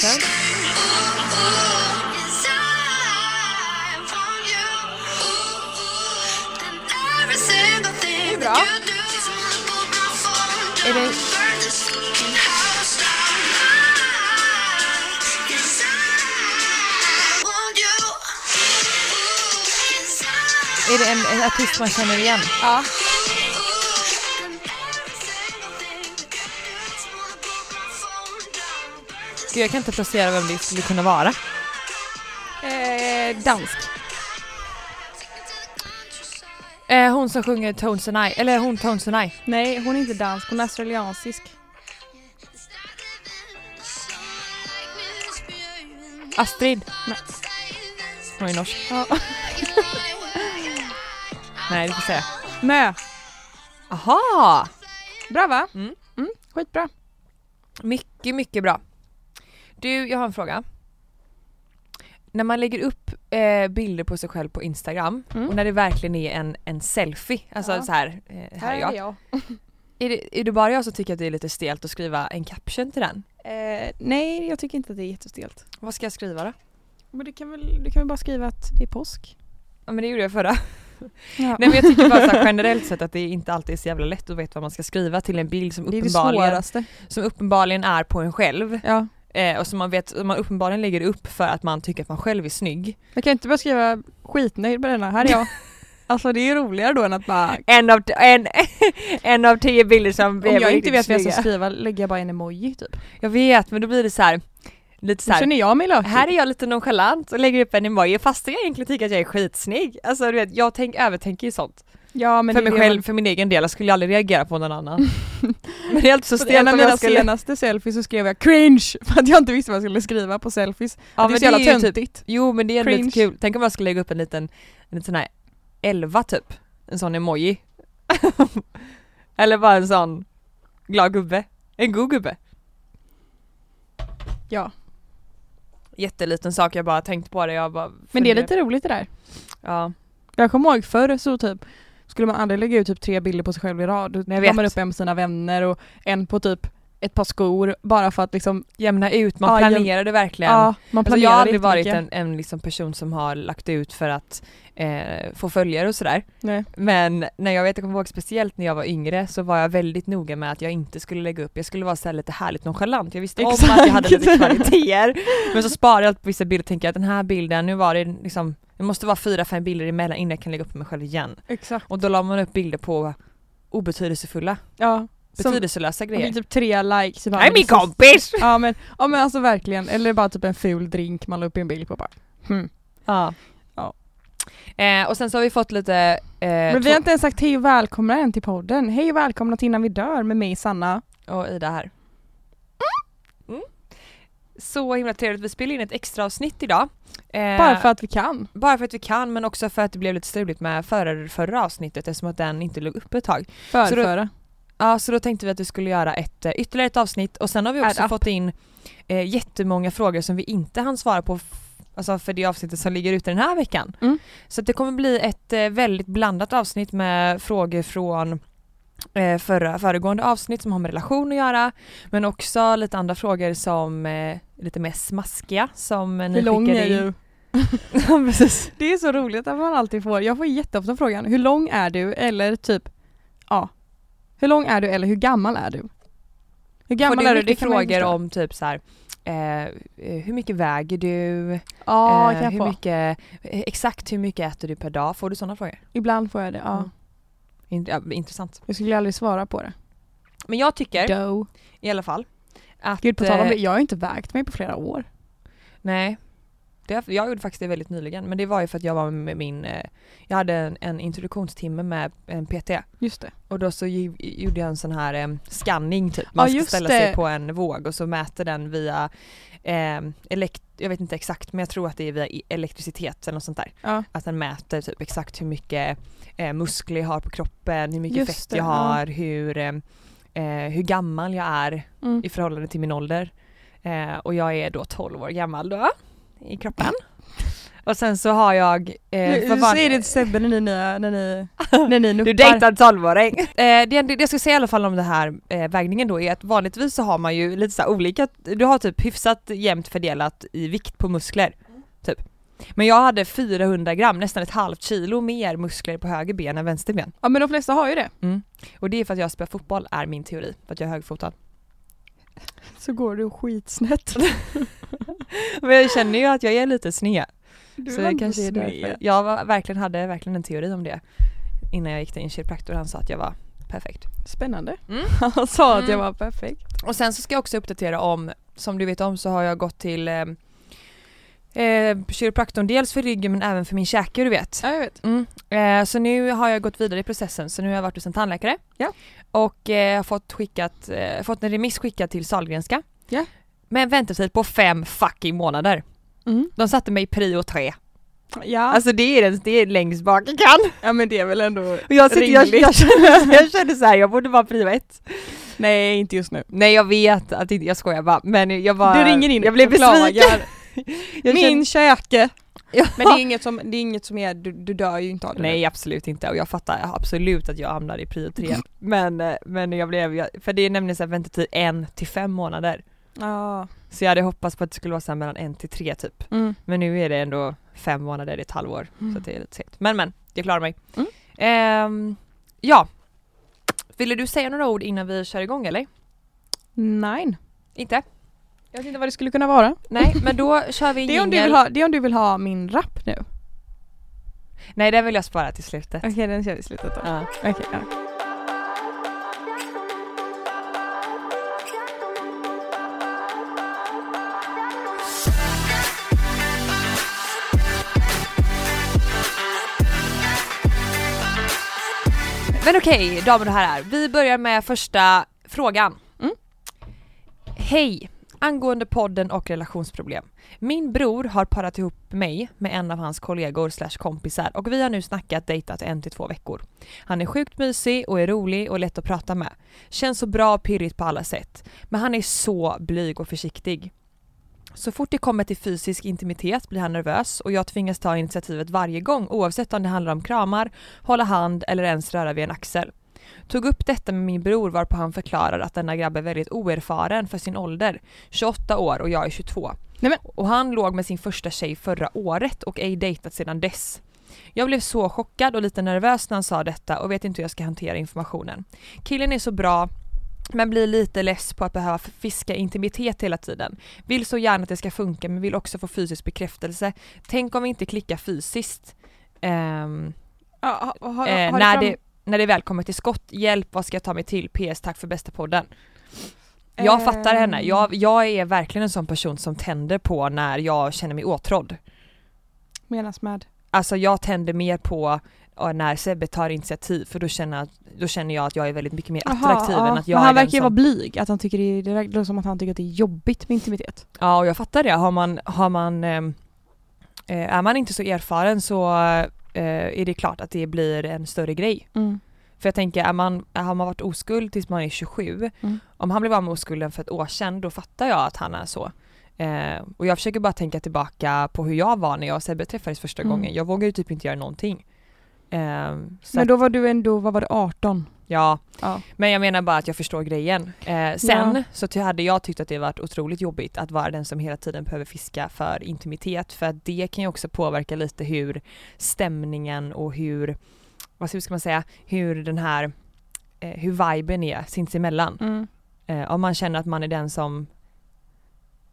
kanske. Det är bra. Är det, är det en, en artist man känner igen? Ja. Gud, jag kan inte placera vem det skulle kunna vara. Eh, dansk. Eh, hon som sjunger Tones and I, eller hon Tones and I. Nej, hon är inte dansk. Hon är australiensisk. Astrid. Nej. Hon är norsk. Ja. Nej, du får säga. Mö. Aha! Bra va? Mm. Mm, skitbra. Mycket, mycket bra. Du, jag har en fråga. När man lägger upp eh, bilder på sig själv på Instagram Mm. och när det verkligen är en, en selfie, alltså Ja. så här, eh, här är jag. jag. Är det, är det bara jag som tycker att det är lite stelt att skriva en caption till den? Eh, nej, jag tycker inte att det är jättestelt. Vad ska jag skriva då? Men du kan, väl, du kan väl bara skriva att det är påsk? Ja men det gjorde jag förra. Ja. Nej men jag tycker bara så här, generellt sett att det inte alltid är så jävla lätt att veta vad man ska skriva till en bild som det det uppenbarligen, svåraste. som uppenbarligen är på en själv. Ja. Eh, och som man vet, man uppenbarligen lägger upp för att man tycker att man själv är snygg. Jag kan inte bara skriva skitnöjd med denna, här är jag. alltså det är ju roligare då än att bara En av, en, en av tio bilder som Om blev jag inte vet vad jag ska skriva lägger jag bara en emoji typ. Jag vet men då blir det så här. Lite så här. känner jag mig lökig. Här är jag lite nonchalant och lägger upp en emoji fast jag egentligen tycker att jag är skitsnygg. Alltså du vet, jag tänk, övertänker ju sånt. Ja, för mig själv, man- för min egen del, jag skulle aldrig reagera på någon annan. men det är alltid så stelt en av mina jag skulle... senaste selfies så skrev jag cringe för att jag inte visste vad jag skulle skriva på selfies. Ja, det är så jävla typ, töntigt. Jo men det är ändå lite Cringe. kul, tänk om jag skulle lägga upp en liten, en liten sån här 11 typ, en sån emoji. Eller bara en sån glad gubbe, en god gubbe. Ja. Jätteliten sak, jag bara tänkt på det, jag bara Men det är lite roligt det där. Ja, Jag kommer ihåg förr så typ skulle man aldrig lägga ut typ tre bilder på sig själv i rad. Då la man upp en med sina vänner och en på typ ett par skor bara för att liksom, jämna ut, man Ja, jäm- planerade verkligen. ja man Alltså planerar jag har aldrig varit jättemycket. en, en liksom person som har lagt ut för att eh, få följare och sådär. Nej. Men när jag vet, jag kommer ihåg speciellt när jag var yngre så var jag väldigt noga med att jag inte skulle lägga upp, jag skulle vara så här lite härligt nonchalant. Jag visste om att jag hade lite Exakt. kvaliteter. Men så sparar jag på vissa bilder och tänker att den här bilden, nu var det liksom, det måste vara fyra, fem bilder emellan innan jag kan lägga upp mig själv igen. Exakt. Och då la man upp bilder på obetydelsefulla, Ja. Som, betydelselösa det grejer. typ tre likes. bara, Nej min kompis! Ja men, ja men alltså verkligen, eller bara typ en ful drink man la upp en bild på bara. Hmm. Ja. Ja. Eh, och sen så har vi fått lite... Eh, Men vi har inte ens sagt hej och välkomna än till podden. Hej och välkomna till Innan vi dör med mig Sanna. och Ida här. Så himla trevligt, vi spelar in ett extra avsnitt idag. Eh, Bara för att vi kan. bara för att vi kan men också för att det blev lite struligt med förra, förra avsnittet eftersom att den inte låg uppe ett tag. Förföra. Ja så då tänkte vi att vi skulle göra ett, eh, ytterligare ett avsnitt och sen har vi också Add up. fått in eh, jättemånga frågor som vi inte hann svara på Alltså för det avsnittet som ligger ute den här veckan. Mm. Så det kommer bli ett eh, väldigt blandat avsnitt med frågor från eh, förra, föregående avsnitt som har med relation att göra. Men också lite andra frågor som eh, lite mer smaskiga som eh, ni Hur lång är in. du? Ja, precis. Det är så roligt att man alltid får, jag får jätteofta frågan, hur lång är du? Eller typ, ja. Hur lång är du eller hur gammal är du? Hur gammal är du? man ju frågor om typ så här, eh, eh, hur mycket väger du? Ja, Eh, hur mycket, eh, exakt hur mycket äter du per dag? Får du sådana frågor? Ibland får jag det, ja. Mm. Intressant. Jag skulle aldrig svara på det. Men jag tycker Doe. i alla fall att... Gud på tal om eh, det, jag har inte vägt mig på flera år. Nej. Det, jag gjorde faktiskt det väldigt nyligen men det var ju för att jag var med min, eh, jag hade en, en introduktionstimme med en PT Just det. och då så gjorde jag en sån här eh, scanning typ. Man Ja, ska ställa det. sig på en våg och så mäter den via eh, elekt, jag vet inte exakt men jag tror att det är via i- elektricitet eller något sånt där. Ja. Att den mäter typ exakt hur mycket eh, muskler jag har på kroppen, hur mycket Just fett det, jag ja. har, hur, eh, eh, hur gammal jag är Mm. i förhållande till min ålder. Eh, och jag är då 12 år gammal då i kroppen. Och sen så har jag... Eh, du fan- säger det till Sebbe när ni, när ni, när ni nuppar. Du dejtar en tolvåring. eh, det, det jag ska säga i alla fall om den här eh, vägningen då är att vanligtvis så har man ju lite så olika, du har typ hyfsat jämnt fördelat i vikt på muskler. Typ. Men jag hade 400 gram, nästan ett halvt kilo mer muskler på höger ben än vänster ben. Ja men de flesta har ju det. Och det är för att jag spelar fotboll är min teori, för att jag är högerfotad. Så går du skitsnett. Men jag känner ju att jag är lite sned. Du så det kanske är därför. Jag var, verkligen, hade verkligen en teori om det innan jag gick till en kiropraktor han sa att jag var perfekt. Spännande. Mm. Han sa att Mm. jag var perfekt. Och sen så ska jag också uppdatera om, som du vet om så har jag gått till eh, kiropraktorn dels för ryggen men även för min käke du vet. Ja jag vet. Mm. Eh, så nu har jag gått vidare i processen så nu har jag varit hos en tandläkare. Ja. Och eh, fått, skickat, eh, fått en remiss skickad till Sahlgrenska. Ja. Med en väntetid på fem fucking månader. Mm. De satte mig i prio tre. Ja. Alltså det är, den, det är längst bak jag kan. ja men det är väl ändå Och jag, sitter, jag, jag, känner, jag känner så här, jag borde vara prio ett. Nej inte just nu. Nej jag vet att jag skojar bara men jag bara Du ringer in Jag blev besviken. Min käke. Ja. Men det är inget som, det är inget som är, du, du dör ju inte av det. Nej absolut inte och jag fattar absolut att jag hamnar i prio 3 men, eh, men jag blev, för det är nämligen så här väntetid en till fem månader Ja. Så jag hade hoppats på att det skulle vara så här mellan en till tre typ Mm. Men nu är det ändå fem månader, det är ett halvår Mm. så det är lite segt Men men, jag klarar mig Mm. Ehm, Ja Ville du säga några ord innan vi kör igång eller? Nej. Inte? Jag vet inte vad det skulle kunna vara. Nej men då kör vi Det är, om du vill ha, det är om du vill ha min rap nu. Nej den vill jag spara till slutet Okej den kör vi i slutet då. Ja. Okej, ja. Men okej, damer och herrar. Vi börjar med första frågan. Mm. Hej! Angående podden och relationsproblem. Min bror har parat ihop mig med en av hans kollegor slash kompisar och vi har nu snackat dejtat en till två veckor. Han är sjukt mysig och är rolig och lätt att prata med. Känns så bra och pirrigt på alla sätt. Men han är så blyg och försiktig. Så fort det kommer till fysisk intimitet blir han nervös och jag tvingas ta initiativet varje gång oavsett om det handlar om kramar, hålla hand eller ens röra vid en axel. Tog upp detta med min bror varpå han förklarar att denna grabb är väldigt oerfaren för sin ålder, 28 år och jag är 22. Nej men- Och han låg med sin första tjej förra året och ej dejtat sedan dess. Jag blev så chockad och lite nervös när han sa detta och vet inte hur jag ska hantera informationen. Killen är så bra men blir lite less på att behöva fiska intimitet hela tiden. Vill så gärna att det ska funka men vill också få fysisk bekräftelse. Tänk om vi inte klickar fysiskt. Ehm, Ja, ha, ha, eh, har när, fram- det, när det väl kommer till skott, hjälp vad ska jag ta mig till? PS tack för bästa podden. Jag fattar henne, Ehm. jag, jag är verkligen en sån person som tänder på när jag känner mig åtrådd. menas med? Alltså jag tänder mer på när Sebbe tar initiativ för då känner, jag- då känner jag att jag är väldigt mycket mer attraktiv Jaha, än att jag Men är han verkar ju som... vara blyg, att han tycker det, är- det verkar som att han tycker att det är jobbigt med intimitet. Ja och jag fattar det, har man, har man ehm, eh, är man inte så erfaren så eh, är det klart att det blir en större grej. Mm. För jag tänker, är man, har man varit oskuld tills man är 27, Mm. om han blev av med oskulden för ett år sedan, då fattar jag att han är så. Eh, och jag försöker bara tänka tillbaka på hur jag var när jag och Sebbe träffades första Mm. gången. Jag vågade ju typ inte göra någonting. Eh, Men då var du ändå, vad var det, 18? ja, Ja. men jag menar bara att jag förstår grejen. Eh, sen Ja. så hade jag tyckt att det varit otroligt jobbigt att vara den som hela tiden behöver fiska för intimitet för att det kan ju också påverka lite hur stämningen och hur, vad ska man säga, hur den här, eh, hur viben är sinsemellan. Mm. Eh, om man känner att man är den som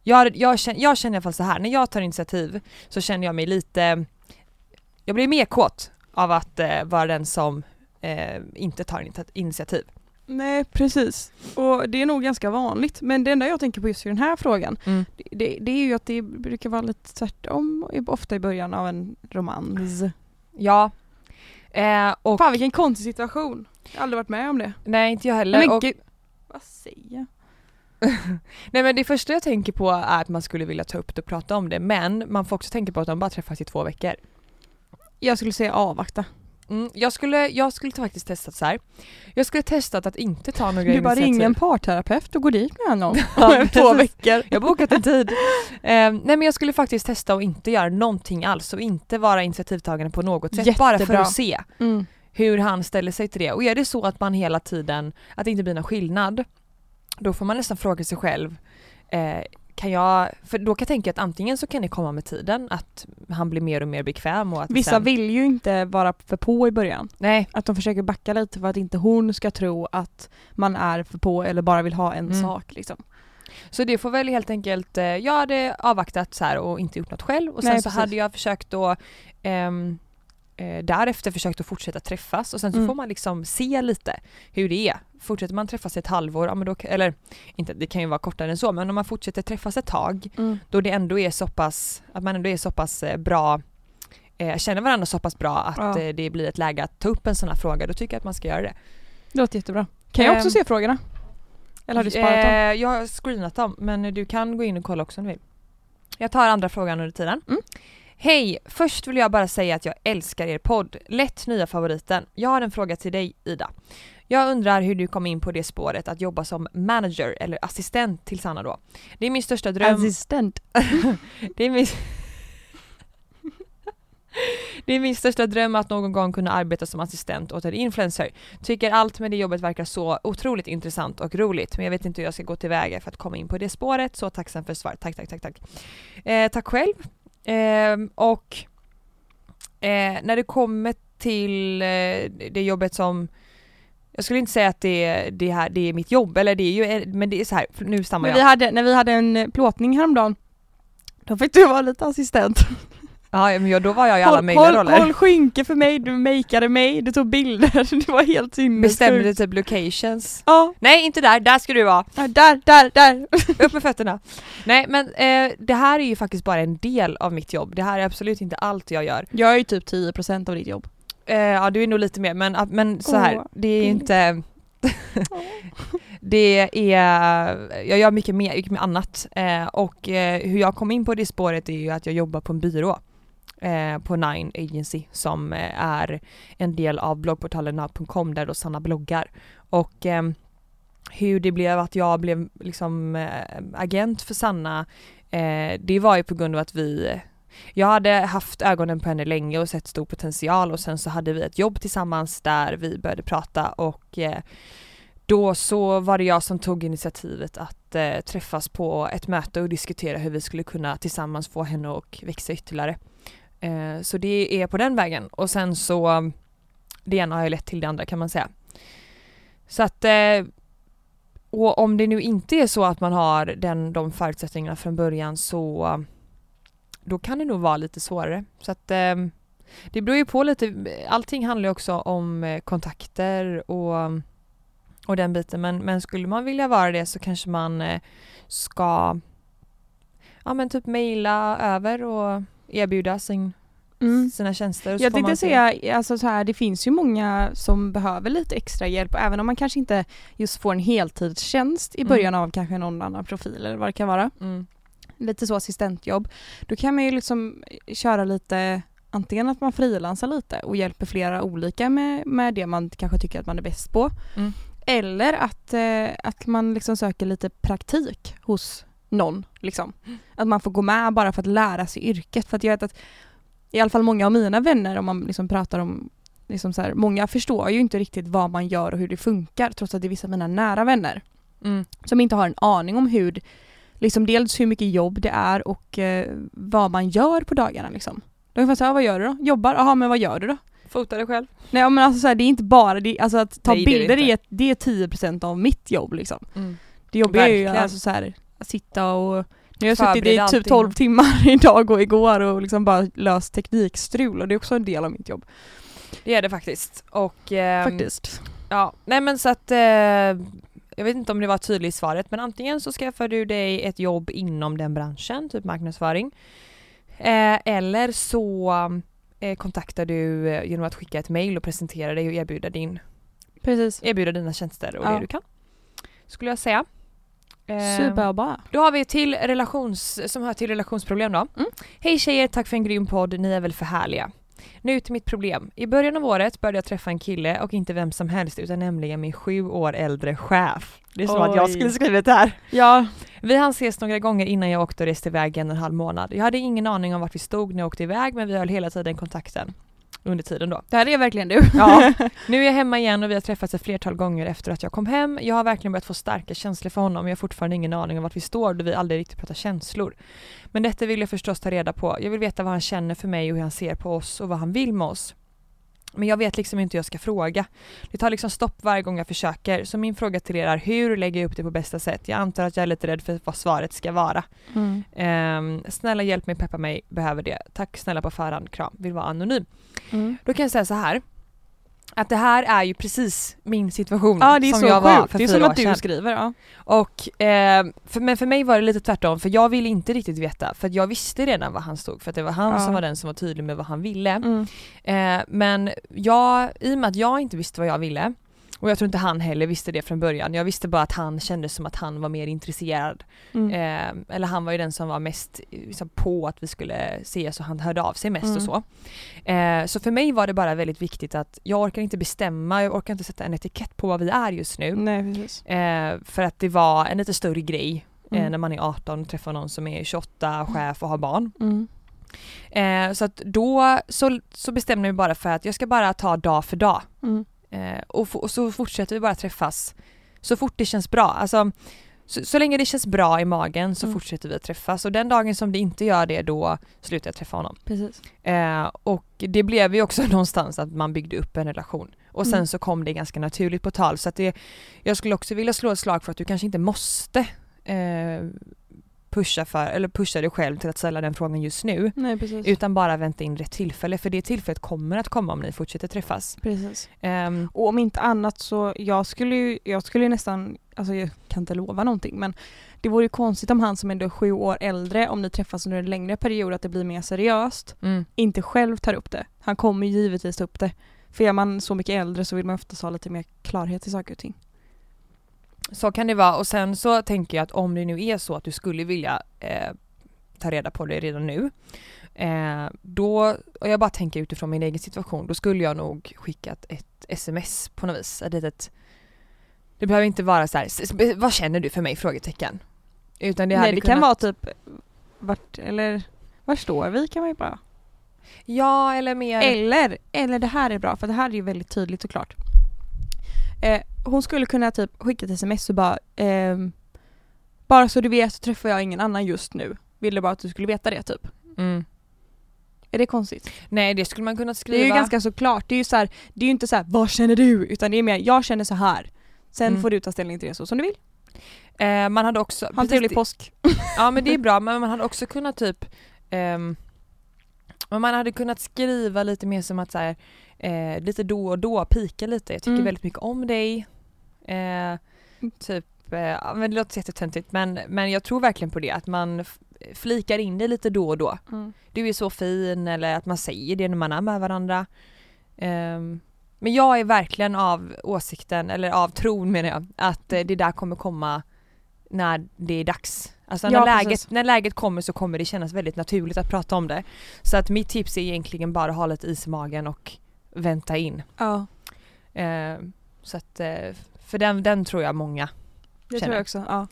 jag, jag, känner, jag känner i alla fall så här, när jag tar initiativ så känner jag mig lite, jag blir mer kåt av att eh, vara den som eh, inte tar initiativ. Nej precis, och det är nog ganska vanligt. Men det enda jag tänker på just i den här frågan, Mm. det, det är ju att det brukar vara lite tvärtom, ofta i början av en romans. Ja. Eh, och Fan vilken konstig situation. Jag har aldrig varit med om det. nej inte jag heller. Men och, gud, vad säger jag? nej men det första jag tänker på är att man skulle vilja ta upp det och prata om det men man får också tänka på att de bara träffas i två veckor. Jag skulle säga avvakta. Mm, jag, skulle, jag skulle faktiskt testat så här. Jag skulle testat att inte ta några Du bara initiativ. ringer en parterapeut och går dit med honom om två veckor. Jag har bokat en tid. Eh, nej men jag skulle faktiskt testa att inte göra någonting alls och inte vara initiativtagande på något sätt. Bara för Jättebra. att se Mm. hur han ställer sig till det. Och är det så att man hela tiden, att det inte blir någon skillnad, då får man nästan fråga sig själv eh, kan jag, för då kan jag tänka att antingen så kan det komma med tiden, att han blir mer och mer bekväm och att Vissa sen, vill ju inte vara för på i början. Nej, Att de försöker backa lite för att inte hon ska tro att man är för på eller bara vill ha en Mm. sak liksom. Så det får väl helt enkelt, eh, jag hade avvaktat så här och inte gjort något själv och sen Nej, så precis. hade jag försökt då ehm, eh, därefter försökt att fortsätta träffas och sen så Mm. får man liksom se lite hur det är. Fortsätter man träffas ett halvår, ja, men då, eller inte, det kan ju vara kortare än så, men om man fortsätter träffas ett tag då det ändå är så pass, att man ändå är så pass eh, bra eh, känner varandra så pass bra att Ja. eh, det blir ett läge att ta upp en sån här fråga, då tycker jag att man ska göra det. Det låter jättebra. Kan jag också Ehm, se frågorna? Eller har du sparat dem? Eh, jag har screenat dem men du kan gå in och kolla också om du vill. Jag tar andra frågan under tiden. Mm. Hej! Först vill jag bara säga att jag älskar er podd. Lätt nya favoriten. Jag har en fråga till dig Ida. Jag undrar hur du kom in på det spåret att jobba som manager eller assistent till Sanna då. Det är min största dröm. Assistent. Det är min... Det är min största dröm att någon gång kunna arbeta som assistent åt en influencer. Tycker allt med det jobbet verkar så otroligt intressant och roligt men jag vet inte hur jag ska gå tillväga för att komma in på det spåret. Så tacksam för svar. Tack, tack, tack, tack. Eh, tack själv. Ehm, och eh, när det kommer till eh, det jobbet som jag skulle inte säga att det, det, här, det är mitt jobb, eller det är ju, men det är så här, nu stammar jag. vi hade, när vi hade en eh, plåtning häromdagen då fick du vara lite assistent. Ja, men jag, då var jag i alla håll, möjliga håll, roller. håll skynke för mig, du makeade mig, du tog bilder, det var helt sinnessjukt. Bestämde typ locations. Ja, Nej inte där, där ska du vara. ja, där, där, där. Upp med fötterna. Nej men eh, det här är ju faktiskt bara en del av mitt jobb. Det här är absolut inte allt jag gör. Jag är ju typ 10% av ditt jobb. Eh, ja du är nog lite mer men, ah, men så här, Åh, det är det- inte Det är, jag gör mycket mer, mycket mer annat eh, och eh, hur jag kom in på det spåret är ju att jag jobbar på en byrå eh, på Nine Agency som eh, är en del av bloggportalen now.com där då Sanna bloggar och eh, hur det blev att jag blev liksom eh, agent för Sanna eh, det var ju på grund av att vi jag hade haft ögonen på henne länge och sett stor potential och sen så hade vi ett jobb tillsammans där vi började prata och eh, då så var det jag som tog initiativet att eh, träffas på ett möte och diskutera hur vi skulle kunna tillsammans få henne att växa ytterligare. Eh, så det är på den vägen och sen så det ena har ju lett till det andra kan man säga. Så att eh, och om det nu inte är så att man har den, de förutsättningarna från början så då kan det nog vara lite svårare. Så att eh, det beror ju på lite, allting handlar ju också om eh, kontakter och, och den biten men, men skulle man vilja vara det så kanske man eh, ska ja men typ mejla över och erbjuda sin, Mm. sina tjänster. och så Jag tänkte säga, alltså så här, det finns ju många som behöver lite extra hjälp även om man kanske inte just får en heltidstjänst i Mm. början av kanske någon annan profil eller vad det kan vara. Mm. Lite så assistentjobb. Då kan man ju liksom köra lite antingen att man frilansar lite och hjälper flera olika med, med det man kanske tycker att man är bäst på. Mm. Eller att, eh, att man liksom söker lite praktik hos någon. Liksom. Att man får gå med bara för att lära sig yrket. För att jag vet att i alla fall många av mina vänner om man liksom pratar om liksom så här, många förstår ju inte riktigt vad man gör och hur det funkar trots att det är vissa av mina nära vänner Mm. som inte har en aning om hur liksom dels hur mycket jobb det är och eh, vad man gör på dagarna liksom. De får säga, vad gör du då? Jobbar? Jaha men vad gör du då? Fota dig själv. Nej men alltså så här, det är inte bara, det, alltså att ta Nej, det är det bilder inte. är, det är 10% av mitt jobb liksom. Mm. Det jobbiga är ju alltså så här, sitta och nu har jag suttit i typ allting. 12 timmar idag och igår och liksom bara löst teknikstrul och det är också en del av mitt jobb. Det är det faktiskt. Och, ehm, Faktiskt. Ja, nej men så att eh, jag vet inte om det var tydligt i svaret men antingen så skaffar du dig ett jobb inom den branschen, typ marknadsföring. Eh, eller så eh, kontaktar du eh, genom att skicka ett mail och presentera dig och erbjuda, din, Precis. erbjuda dina tjänster och Ja. det du kan. Skulle jag säga. Eh, Superbra. Då har vi till relations, som hör till relationsproblem då. Mm. Hej tjejer, tack för en grym podd, ni är väl för härliga. Nu till mitt problem. I början av året började jag träffa en kille och inte vem som helst utan nämligen min sju år äldre chef. Det är som att jag Oj. skulle skrivit det här. Ja. Vi hann ses några gånger innan jag åkte och reste iväg en och en halv månad. Jag hade ingen aning om vart vi stod när jag åkte iväg men vi höll hela tiden kontakten. Under tiden då. Det här är verkligen du. Ja. Nu är jag hemma igen och vi har träffats ett flertal gånger efter att jag kom hem. Jag har verkligen börjat få starka känslor för honom men jag har fortfarande ingen aning om vart vi står då vi aldrig riktigt pratar känslor. Men detta vill jag förstås ta reda på. Jag vill veta vad han känner för mig och hur han ser på oss och vad han vill med oss. Men jag vet liksom inte hur jag ska fråga. Det tar liksom stopp varje gång jag försöker. Så min fråga till er är hur lägger jag upp det på bästa sätt? Jag antar att jag är lite rädd för vad svaret ska vara. Mm. Ehm, snälla hjälp mig, peppa mig, behöver det. Tack snälla på förhand, kram. Vill vara anonym. Mm. Då kan jag säga så här. Att det här är ju precis min situation Ja det är som så jag var sjukt. för Det är fyra som år att du sedan. skriver. Ja. Och, eh, för, men för mig var det lite tvärtom för jag ville inte riktigt veta för jag visste redan vad han stod för att det var han Ja. som var den som var tydlig med vad han ville. Mm. Eh, men jag, i och med att jag inte visste vad jag ville och jag tror inte han heller visste det från början. Jag visste bara att han kände som att han var mer intresserad. Mm. Eh, eller han var ju den som var mest liksom, på att vi skulle ses och han hörde av sig mest Mm. och så. Eh, så för mig var det bara väldigt viktigt att jag orkar inte bestämma, jag orkar inte sätta en etikett på vad vi är just nu. Nej. Eh, för att det var en lite större grej eh, Mm. när man är 18 och träffar någon som är 28, chef och har barn. Mm. Eh, så att då så, så bestämde jag mig bara för att jag ska bara ta dag för dag. Eh, och, och så fortsätter vi bara träffas så fort det känns bra. Alltså, så, så länge det känns bra i magen så Mm. fortsätter vi att träffas och den dagen som det inte gör det då slutar jag träffa honom. Precis. Eh, och det blev ju också någonstans att man byggde upp en relation. Och sen Mm. så kom det ganska naturligt på tal så att det, jag skulle också vilja slå ett slag för att du kanske inte måste eh, pusha, för, eller pusha dig själv till att ställa den frågan just nu. Nej. Utan bara vänta in rätt tillfälle för det tillfället kommer att komma om ni fortsätter träffas. precis. Ehm, Och om inte annat så jag skulle ju, jag skulle ju nästan, alltså jag kan inte lova någonting men det vore ju konstigt om han som ändå är sju år äldre, om ni träffas under en längre period att det blir mer seriöst, mm. inte själv tar upp det. Han kommer ju givetvis ta upp det. För är man så mycket äldre så vill man ofta ha lite mer klarhet i saker och ting. Så kan det vara och sen så tänker jag att om det nu är så att du skulle vilja eh, ta reda på det redan nu eh, då, och jag bara tänker utifrån min egen situation, då skulle jag nog skickat ett sms på något vis. Ett litet, det behöver inte vara så här, "S- s- vad känner du för mig? Frågetecken. Utan det Nej det kunnat, kan vara typ vart, eller var står vi kan man ju bara. Ja eller mer, Eller, eller det här är bra för det här är ju väldigt tydligt såklart. Eh, hon skulle kunna typ skicka ett sms och bara ehm, Bara så du vet så träffar jag ingen annan just nu. Ville bara att du skulle veta det typ. mm. Är det konstigt? Nej det skulle man kunna Det skriva. är ju ganska såklart. Det är ju så här, det är ju inte så här, vad känner du? Utan det är mer, jag känner så här. Sen Mm. får du ta ställning till det så som du vill. eh, man hade också, Ha en trevlig det- påsk. Ja men det är bra men man hade också kunnat typ ehm, men man hade kunnat skriva lite mer som att så här, eh, lite då och då pika lite. Jag tycker Mm. väldigt mycket om dig. Eh, typ, eh, men det låter jättetöntigt men, men jag tror verkligen på det att man flikar in det lite då och då. Mm. Du är så fin eller att man säger det när man är med varandra. Ehm, men jag är verkligen av åsikten, eller av tron menar jag, att eh, det där kommer komma när det är dags. Alltså Ja, när, läget, precis. när läget kommer så kommer det kännas väldigt naturligt att prata om det. Så att mitt tips är egentligen bara att ha lite is i magen och vänta in. Ja, Ehm, så att, eh, för den, den tror jag många det Känner. tror jag också. Ja.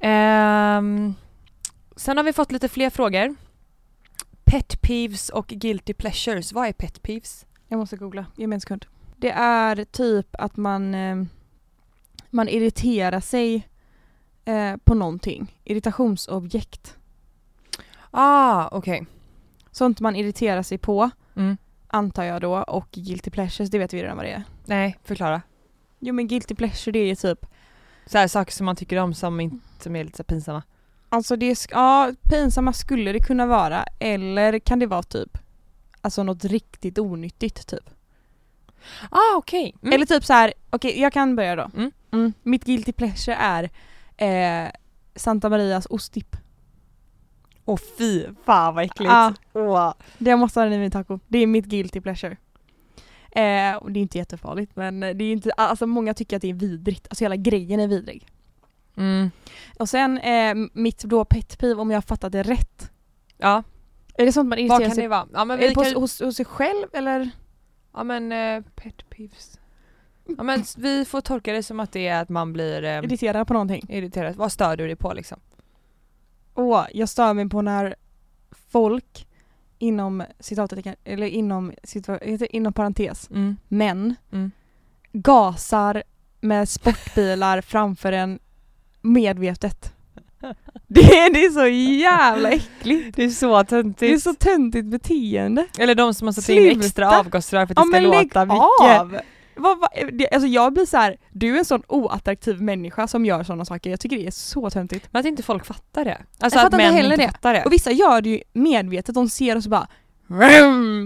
Ehm, sen har vi fått lite fler frågor. Pet peeves och guilty pleasures. Vad är pet peeves? Jag måste googla, ge mig en sekund. Det är typ att man, eh, man irriterar sig eh, på någonting. Irritationsobjekt. Ah, okej. Sånt man irriterar sig på, Mm. antar jag då. Och guilty pleasures, det vet vi redan vad det är. Nej, förklara. Jo men guilty pleasure det är ju typ Så här, saker som man tycker om som, inte, som är lite så här pinsamma. Alltså det, sk- ja pinsamma skulle det kunna vara eller kan det vara typ Alltså något riktigt onyttigt typ. Ah, okej. Mm. Eller typ så här. okej jag kan börja då. Mm. Mitt guilty pleasure är eh, Santa Marias ostdipp. Åh fy, fan vad äckligt. Ja. Åh. Det måste ha den i min taco. Det är mitt guilty pleasure. Eh, och det är inte jättefarligt men det är inte, alltså många tycker att det är vidrigt. Alltså hela grejen är vidrig. Mm. Och sen eh, mitt då pet peeve om jag har fattat det rätt Ja. Är det sånt man Vad irriterar kan sig det vara? Ja men Är vi det på, kan, hos, hos sig själv eller? ja men eh, pet peeves. Ja men vi får tolka det som att det är att man blir eh, Irriterad på någonting? irriterad. Vad stör du dig på liksom? Åh, jag stör mig på när folk inom citattecken, eller inom, situa- heter det inom parentes, Mm. män Mm. gasar med sportbilar framför en medvetet. Det, är- det är så jävla äckligt. Det är så töntigt. Det är så töntigt beteende. Eller de som har satt in Sluta. extra avgasrör för att Ja det ska men lägg låta mycket. av! Vad, vad, det, alltså jag blir så här, du är en sån oattraktiv människa som gör sådana saker. Jag tycker det är så töntigt. Men att inte folk fattar det. Alltså Jag att män inte det. fattar det. Och vissa gör det ju medvetet, de ser och så bara!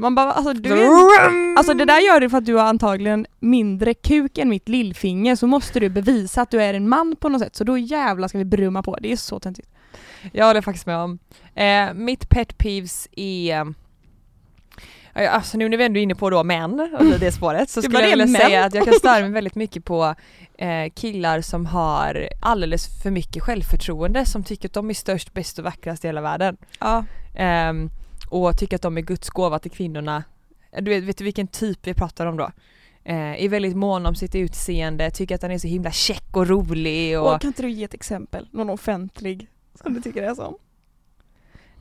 Man bara alltså du är, Alltså det där gör du för att du har antagligen mindre kuk än mitt lillfinger så måste du bevisa att du är en man på något sätt så då jävlar ska vi brumma på. Det är så töntigt. Jag håller faktiskt med om. Eh, mitt pet peeves är Alltså nu när vi ändå är inne på då män och det spåret så skulle jag vilja män. säga att jag kan störa mig väldigt mycket på eh, killar som har alldeles för mycket självförtroende som tycker att de är störst, bäst och vackrast i hela världen. Ja. Ehm, och tycker att de är Guds gåva till kvinnorna. Du vet, vet du vilken typ vi pratar om då? Eh, är väldigt mån om sitt utseende, tycker att han är så himla check och rolig och Och kan inte du ge ett exempel? Någon offentlig som du tycker är sån?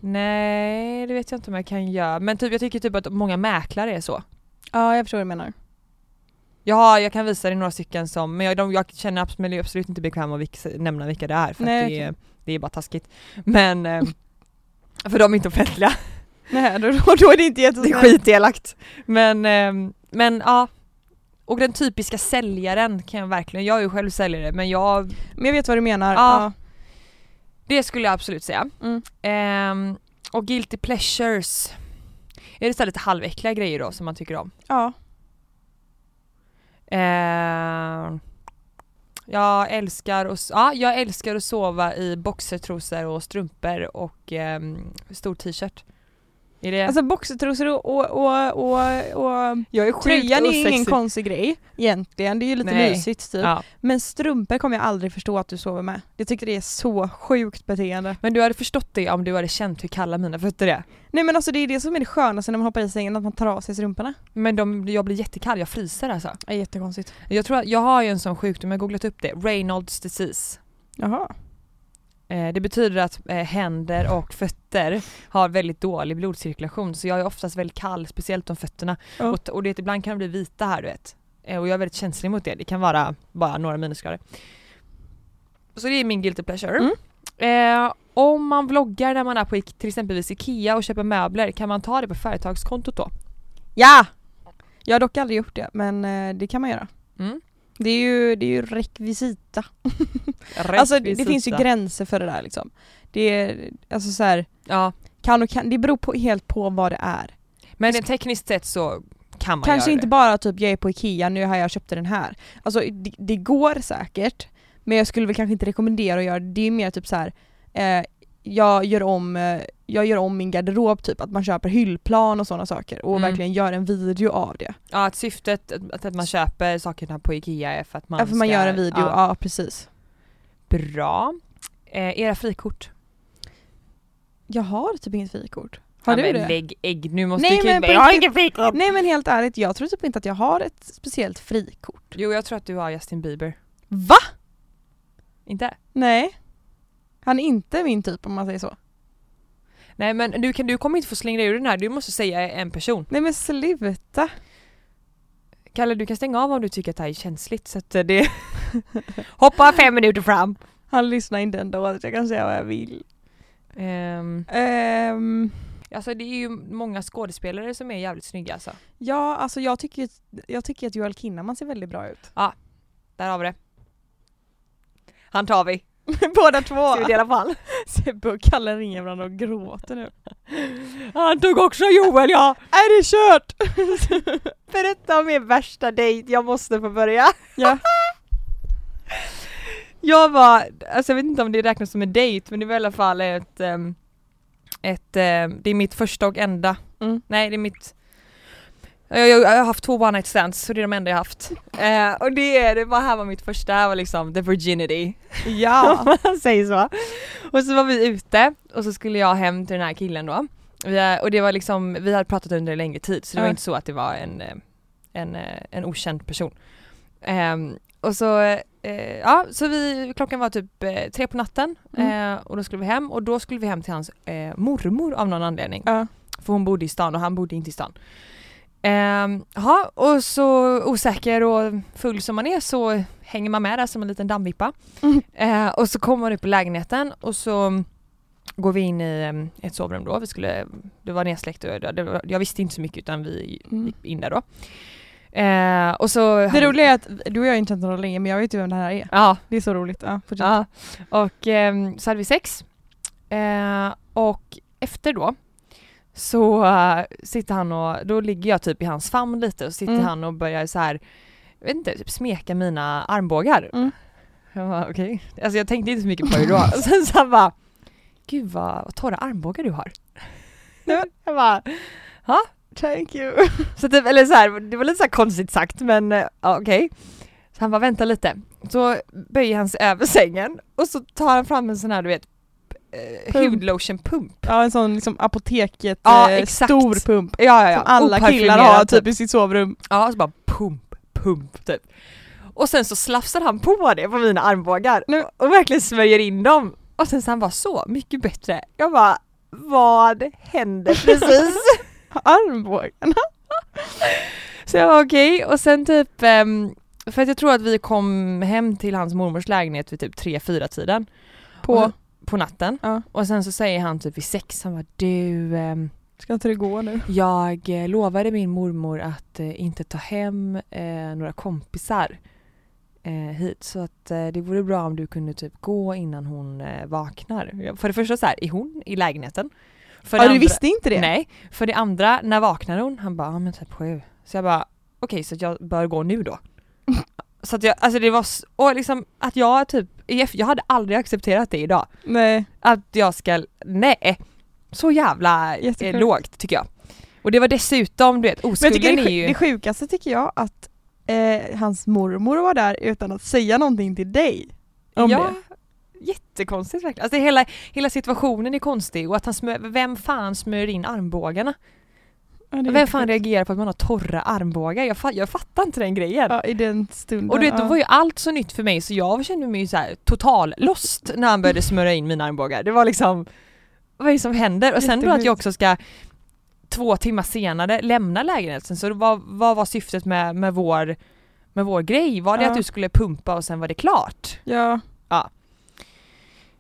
Nej det vet jag inte om jag kan göra men typ, jag tycker typ att många mäklare är så. Ja jag förstår vad du menar. Ja jag kan visa dig några stycken som, men jag, de, jag känner absolut, absolut inte bekväm att vilka, nämna vilka det är för Nej, att det, är, det är bara taskigt. Men, eh, för de är inte offentliga. Nej då, då, är det inte Det är jättesnällt. skitelakt. Men, ehm, men ja. Och den typiska säljaren kan jag verkligen, jag är ju själv säljare men jag, Men jag vet vad du menar. Ja. Det skulle jag absolut säga. Mm. Ehm, och guilty pleasures. Är det så lite halväckliga grejer då som man tycker om? ja. Ehm, jag älskar att, ja, jag älskar att sova i boxertrosor och strumpor och ehm, stor t-shirt. Är det? Alltså boxertrosor och, och, och, och, och jag är tröjan är ju ingen konstig grej egentligen. Det är ju lite Nej. mysigt typ. Ja. Men strumpor kommer jag aldrig förstå att du sover med. Jag tycker det är så sjukt beteende. Men du hade förstått det om du hade känt hur kalla mina fötter är. Nej men alltså det är det som är det skönaste när man hoppar i sängen, att man tar av sig strumporna. Men de, jag blir jättekall, jag fryser alltså. Det är jättekonstigt. Jag tror att jag har ju en sån sjukdom, jag har googlat upp det, Reynolds disease. Jaha. Eh, det betyder att eh, händer och fötter har väldigt dålig blodcirkulation så jag är oftast väldigt kall, speciellt om fötterna. Ja. Och, och det, ibland kan de bli vita här du vet. Eh, och jag är väldigt känslig mot det, det kan vara bara några minusgrader. Så det är min guilty pleasure. Mm. Eh, om man vloggar när man är på till exempelvis IKEA och köper möbler, kan man ta det på företagskontot då? Ja! Jag har dock aldrig gjort det men det kan man göra. Mm. Det är ju, det är ju rekvisita. Alltså det, det finns ju gränser för det där liksom. Det är, alltså så här, Ja, kan och kan, det beror på, helt på vad det är. men rent tekniskt sett så kan man Kanske göra inte det. bara typ jag är på IKEA, nu har jag köpt den här. Alltså det, det går säkert, men jag skulle väl kanske inte rekommendera att göra det. Det är mer typ så här. Eh, jag, gör om, eh, jag gör om min garderob typ, att man köper hyllplan och sådana saker och Mm. verkligen gör en video av det. Ja, att syftet att, att man köper sakerna på IKEA är för att man Man, för man ska, gör en video, Ja, ja, precis. bra. Eh, era frikort? Jag har typ inget frikort. Har ja, du men det? Lägg ägg, nu måste Nej, du men Jag har inget frikort! Nej men helt ärligt, jag tror typ inte att jag har ett speciellt frikort. Jo jag tror att du har Justin Bieber. Va? Inte? Nej. Han är inte min typ om man säger så. Nej men du, kan, du kommer inte få slänga dig ur den här, du måste säga en person. Nej men sluta. Kalle du kan stänga av om du tycker att det här är känsligt så att eh, det... Hoppa fem minuter fram! Han lyssnar inte ändå, så jag kan säga vad jag vill. Um, Ehm, alltså det är ju många skådespelare som är jävligt snygga alltså. ja, alltså jag tycker, jag tycker att Joel Kinnaman ser väldigt bra ut. Där har vi det. Han tar vi. Båda två! Ska vi dela fall? Sebbe och Kalle ringer varandra och gråter nu. Han tog också Joel ja! Är det kört? Berätta om er värsta dejt, jag måste få börja. Ja. Jag var, alltså jag vet inte om det räknas som en dejt men det var i alla fall ett, ehm, ett ehm, det är mitt första och enda, Mm. nej det är mitt jag, jag, jag har haft två one night stands så det är de enda jag haft. Eh, och det, är- det var här var mitt första, här var liksom the virginity. Ja. om man säger så. Och så var vi ute och så skulle jag hem till den här killen då. Vi och det var liksom, vi hade pratat under en längre tid så det var inte så att det var en, eh, en, eh, en okänd person. Ehm, och så, eh, ja, så vi, klockan var typ eh, tre på natten Mm. eh, och då skulle vi hem och då skulle vi hem till hans eh, mormor av någon anledning. Ja. För hon bodde i stan och han bodde inte i stan. Ehm, Jaha, och så osäker och full som man är så hänger man med där som en liten dammvippa. Mm. Eh, och så kommer man upp i lägenheten och så går vi in i em, ett sovrum då. Vi skulle, det var nedsläckt och var- jag visste inte så mycket utan vi Mm. gick in där då. Eh, och så... Det roliga är att du och jag har inte känt varandra länge men jag vet ju vem det här är. Ja, Det är så roligt. Ja, fortsätt. Ja, och ehm, så hade vi sex. Eh, och efter då så eh, sitter han och, då ligger jag typ i hans famn lite och sitter Mm. han och börjar så här, jag vet inte, typ smeka mina armbågar. Mm. Jag bara okej, alltså jag tänkte inte så mycket på det då. Sen så han bara, gud vad, vad torra armbågar du har. Ja. jag bara, Thank you. så typ, eller så här, det var lite så konstigt sagt men ja, okej. Så han bara vänta lite. Så böjer han sig över sängen och så tar han fram en sån här du vet eh, Pump. hudlotion-pump. Ja en sån liksom apoteket Ja, eh, stor pump. Ja, ja, ja. Som alla killar har typ i sitt sovrum. Ja, så bara pump, pump typ. Och sen så slafsar han på det på mina armbågar Nu. och verkligen smörjer in dem. Och sen så han bara så mycket bättre. Jag bara vad hände precis? Armbågarna. Så jag var okej och sen typ, ehm, för att jag tror att vi kom hem till hans mormors lägenhet vid typ 3-4 tiden På, på natten. ja. Och sen så säger han typ vid sex, han bara du, ehm, Ska inte det gå nu? jag eh, lovade min mormor att eh, inte ta hem eh, några kompisar eh, hit så att eh, det vore bra om du kunde typ gå innan hon eh, vaknar. För det första så här, är hon i lägenheten? För Ja det du visste inte det? Nej, för det andra, när vaknar hon? Han bara, ja men typ sju. Så jag bara, okej så att jag bör gå nu då. Så att jag, alltså det var, och liksom att jag typ, jag hade aldrig accepterat det idag. Nej. Att jag ska, nej. Så jävla eh, lågt tycker jag. Och det var dessutom, du vet, Men jag oskulden det, är ju... det sjukaste tycker jag att eh, hans mormor var där utan att säga någonting till dig. Om ja, det. jättekonstigt verkligen. Alltså hela, hela situationen är konstig och att han smör, vem fan smörjer in armbågarna? Ja, Vem fan reagerar på att man har torra armbågar? Jag, fa- jag fattar inte den grejen. Ja i den stunden. Och du vet, ja. då var ju allt så nytt för mig så jag kände mig ju så här total lost när han började smörja in mina armbågar. Det var liksom, vad är det som händer? Och sen då att jag också ska två timmar senare lämna lägenheten, så vad, vad var syftet med, med, vår, med vår grej? Var det Ja. att du skulle pumpa och sen var det klart? Ja.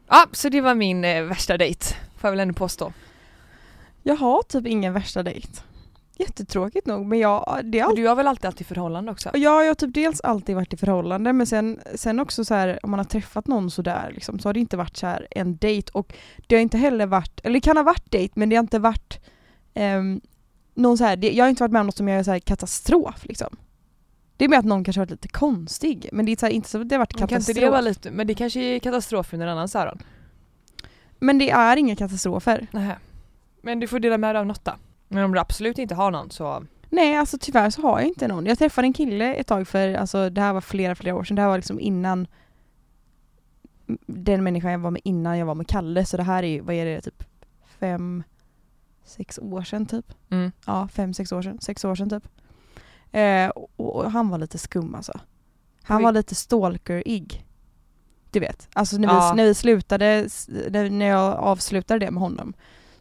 Ja, så det var min eh, värsta dejt, får jag väl ändå påstå. Jag har typ ingen värsta dejt. Jättetråkigt nog men jag, det Och alltid du har väl alltid haft i förhållande också? Och jag, jag har typ dels alltid varit i förhållande men sen, sen också så här om man har träffat någon sådär liksom, så har det inte varit så här en dejt och det har inte heller varit, eller det kan ha varit dejt men det har inte varit ehm, någon så här, det, jag har inte varit med om något som är så här katastrof liksom. Det är med att någon kanske har varit lite konstig men det är så här, inte så att det har varit Men kan katastrof. det vara lite, men det kanske är katastrof under en annans öron? Men det är inga katastrofer. Nej. Men du får dela med dig av något då. Men om du absolut inte har någon så... Nej alltså tyvärr så har jag inte någon. Jag träffade en kille ett tag för, alltså det här var flera flera år sedan, det här var liksom innan den människan jag var med innan jag var med Kalle så det här är ju, vad är det, typ fem, sex år sedan typ. Mm. Ja, fem, sex år sedan, sex år sedan typ. Eh, och, och han var lite skum alltså. Han Oj. var lite stalker-ig. Du vet, alltså när, Ja. vi, när vi slutade, när jag avslutade det med honom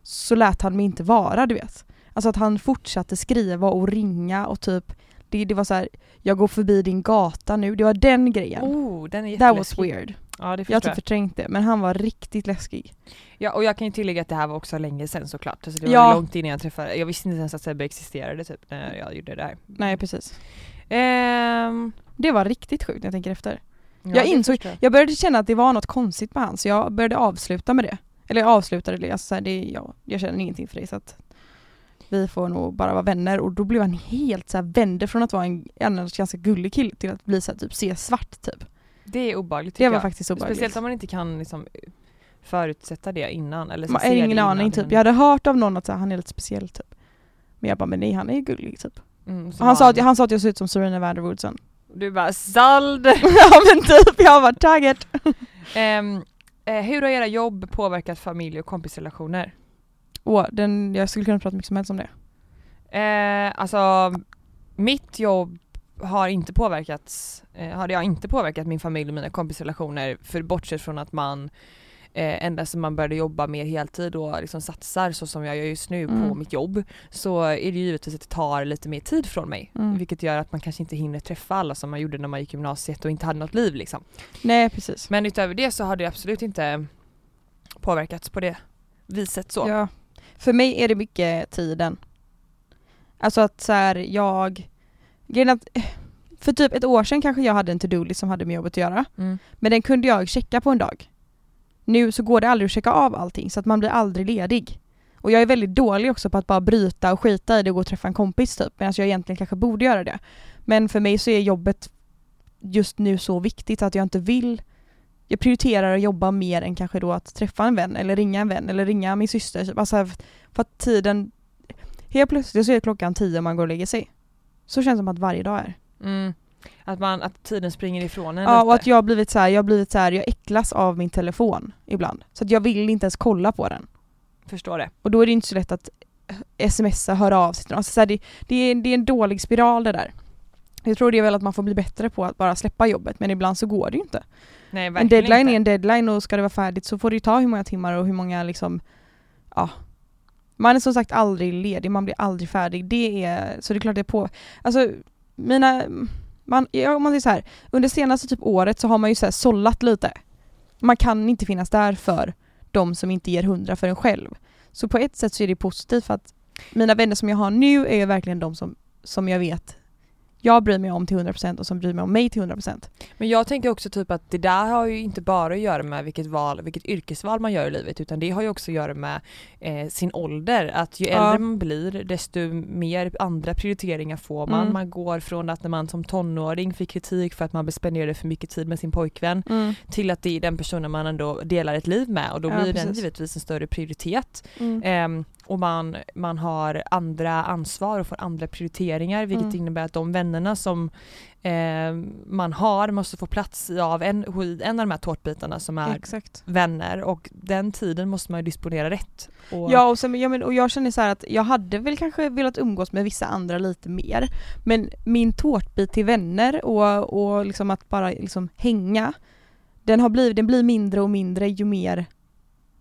så lät han mig inte vara du vet. Alltså att han fortsatte skriva och ringa och typ det, det var så här, jag går förbi din gata nu, det var den grejen. Oh, den är That was weird. Ja Jag har jag. typ förträngt det men han var riktigt läskig. Ja och jag kan ju tillägga att det här var också länge sedan såklart. Alltså det var Ja. långt innan jag träffade, jag visste inte ens att Sebbe existerade typ när jag gjorde det här. Nej precis. Ehm, Det var riktigt sjukt när jag tänker efter. ja, Jag insåg- jag. Jag började känna att det var något konstigt med han så jag började avsluta med det. Eller jag avslutade det, alltså så här, det ja, jag känner ingenting för dig så att vi får nog bara vara vänner och då blev han helt så här vände från att vara en annars ganska gullig kille till att bli så här, typ se svart typ. Det är obehagligt Det tycker var jag. faktiskt obehagligt. Speciellt om man inte kan liksom förutsätta det innan eller så Man har det ingen innan aning det typ. Jag hade hört av någon att så här, han är lite speciell typ. Men jag bara, men nej han är ju gullig typ. Mm, han, var sa att, han sa att jag såg ut som Serena Vanderwoodson. Du bara såld! ja men typ, jag var taggad. Ehm, eh, hur har era jobb påverkat familj och kompisrelationer? Åh, den, jag skulle kunna prata mycket som helst om det. Eh, alltså mitt jobb har inte påverkats, eh, hade jag inte påverkat min familj och mina kompisrelationer för bortsett från att man eh, ända sedan man började jobba mer heltid och liksom satsar så som jag gör just nu Mm. på mitt jobb så är det ju givetvis att det tar lite mer tid från mig. Mm. Vilket gör att man kanske inte hinner träffa alla som man gjorde när man gick gymnasiet och inte hade något liv liksom. Nej precis. Men utöver det så har det absolut inte påverkats på det viset så. Ja. För mig är det mycket tiden. Alltså att så här, jag... Grejen är att, eh, för typ ett år sedan kanske jag hade en to-do-list som hade med jobbet att göra. Mm. Men den kunde jag checka på en dag. Nu så går det aldrig att checka av allting så att man blir aldrig ledig. Och jag är väldigt dålig också på att bara bryta och skita i det och gå och träffa en kompis typ. Medan jag egentligen kanske borde göra det. Men för mig så är jobbet just nu så viktigt att jag inte vill jag prioriterar att jobba mer än kanske då att träffa en vän eller ringa en vän eller ringa min syster. typ. Alltså för att tiden, helt plötsligt så är klockan tio och man går och lägger sig. Så känns det som att varje dag är. Mm. Att, man, att tiden springer ifrån en Ja lite. och att jag har blivit så här, jag har blivit så här, jag äcklas av min telefon ibland. Så att jag vill inte ens kolla på den. Förstår det. Och då är det inte så lätt att smsa, höra av sig till någon. Alltså så här, det, det, är, det är en dålig spiral det där. Jag tror det är väl att man får bli bättre på att bara släppa jobbet men ibland så går det ju inte. Nej, En deadline inte. är en deadline och ska det vara färdigt så får det ta hur många timmar och hur många liksom, ja. Man är som sagt aldrig ledig, man blir aldrig färdig. Det är, så det är klart det är på, alltså mina, man, ja, om man säger så här, under senaste typ året så har man ju så här sållat lite. Man kan inte finnas där för de som inte ger hundra för en själv. Så på ett sätt så är det positivt för att mina vänner som jag har nu är ju verkligen de som, som jag vet jag bryr mig om till 100% och som bryr mig om mig till 100%. Men jag tänker också typ att det där har ju inte bara att göra med vilket val, vilket yrkesval man gör i livet utan det har ju också att göra med eh, sin ålder. Att ju Ja. äldre man blir desto mer andra prioriteringar får man. Mm. Man går från att när man som tonåring fick kritik för att man spenderade för mycket tid med sin pojkvän till att det är den personen man ändå delar ett liv med och då Ja, blir den precis. givetvis en större prioritet. Mm. Ehm, och man, man har andra ansvar och får andra prioriteringar vilket Mm. innebär att de vännerna som ehm, man har måste få plats i av en, en av de här tårtbitarna som är Exakt. vänner och den tiden måste man ju disponera rätt. Och, Ja och, sen, ja, men, och jag känner så att jag hade väl kanske velat umgås med vissa andra lite mer men min tårtbit till vänner och, och liksom att bara liksom hänga den, har blivit, den blir mindre och mindre ju mer,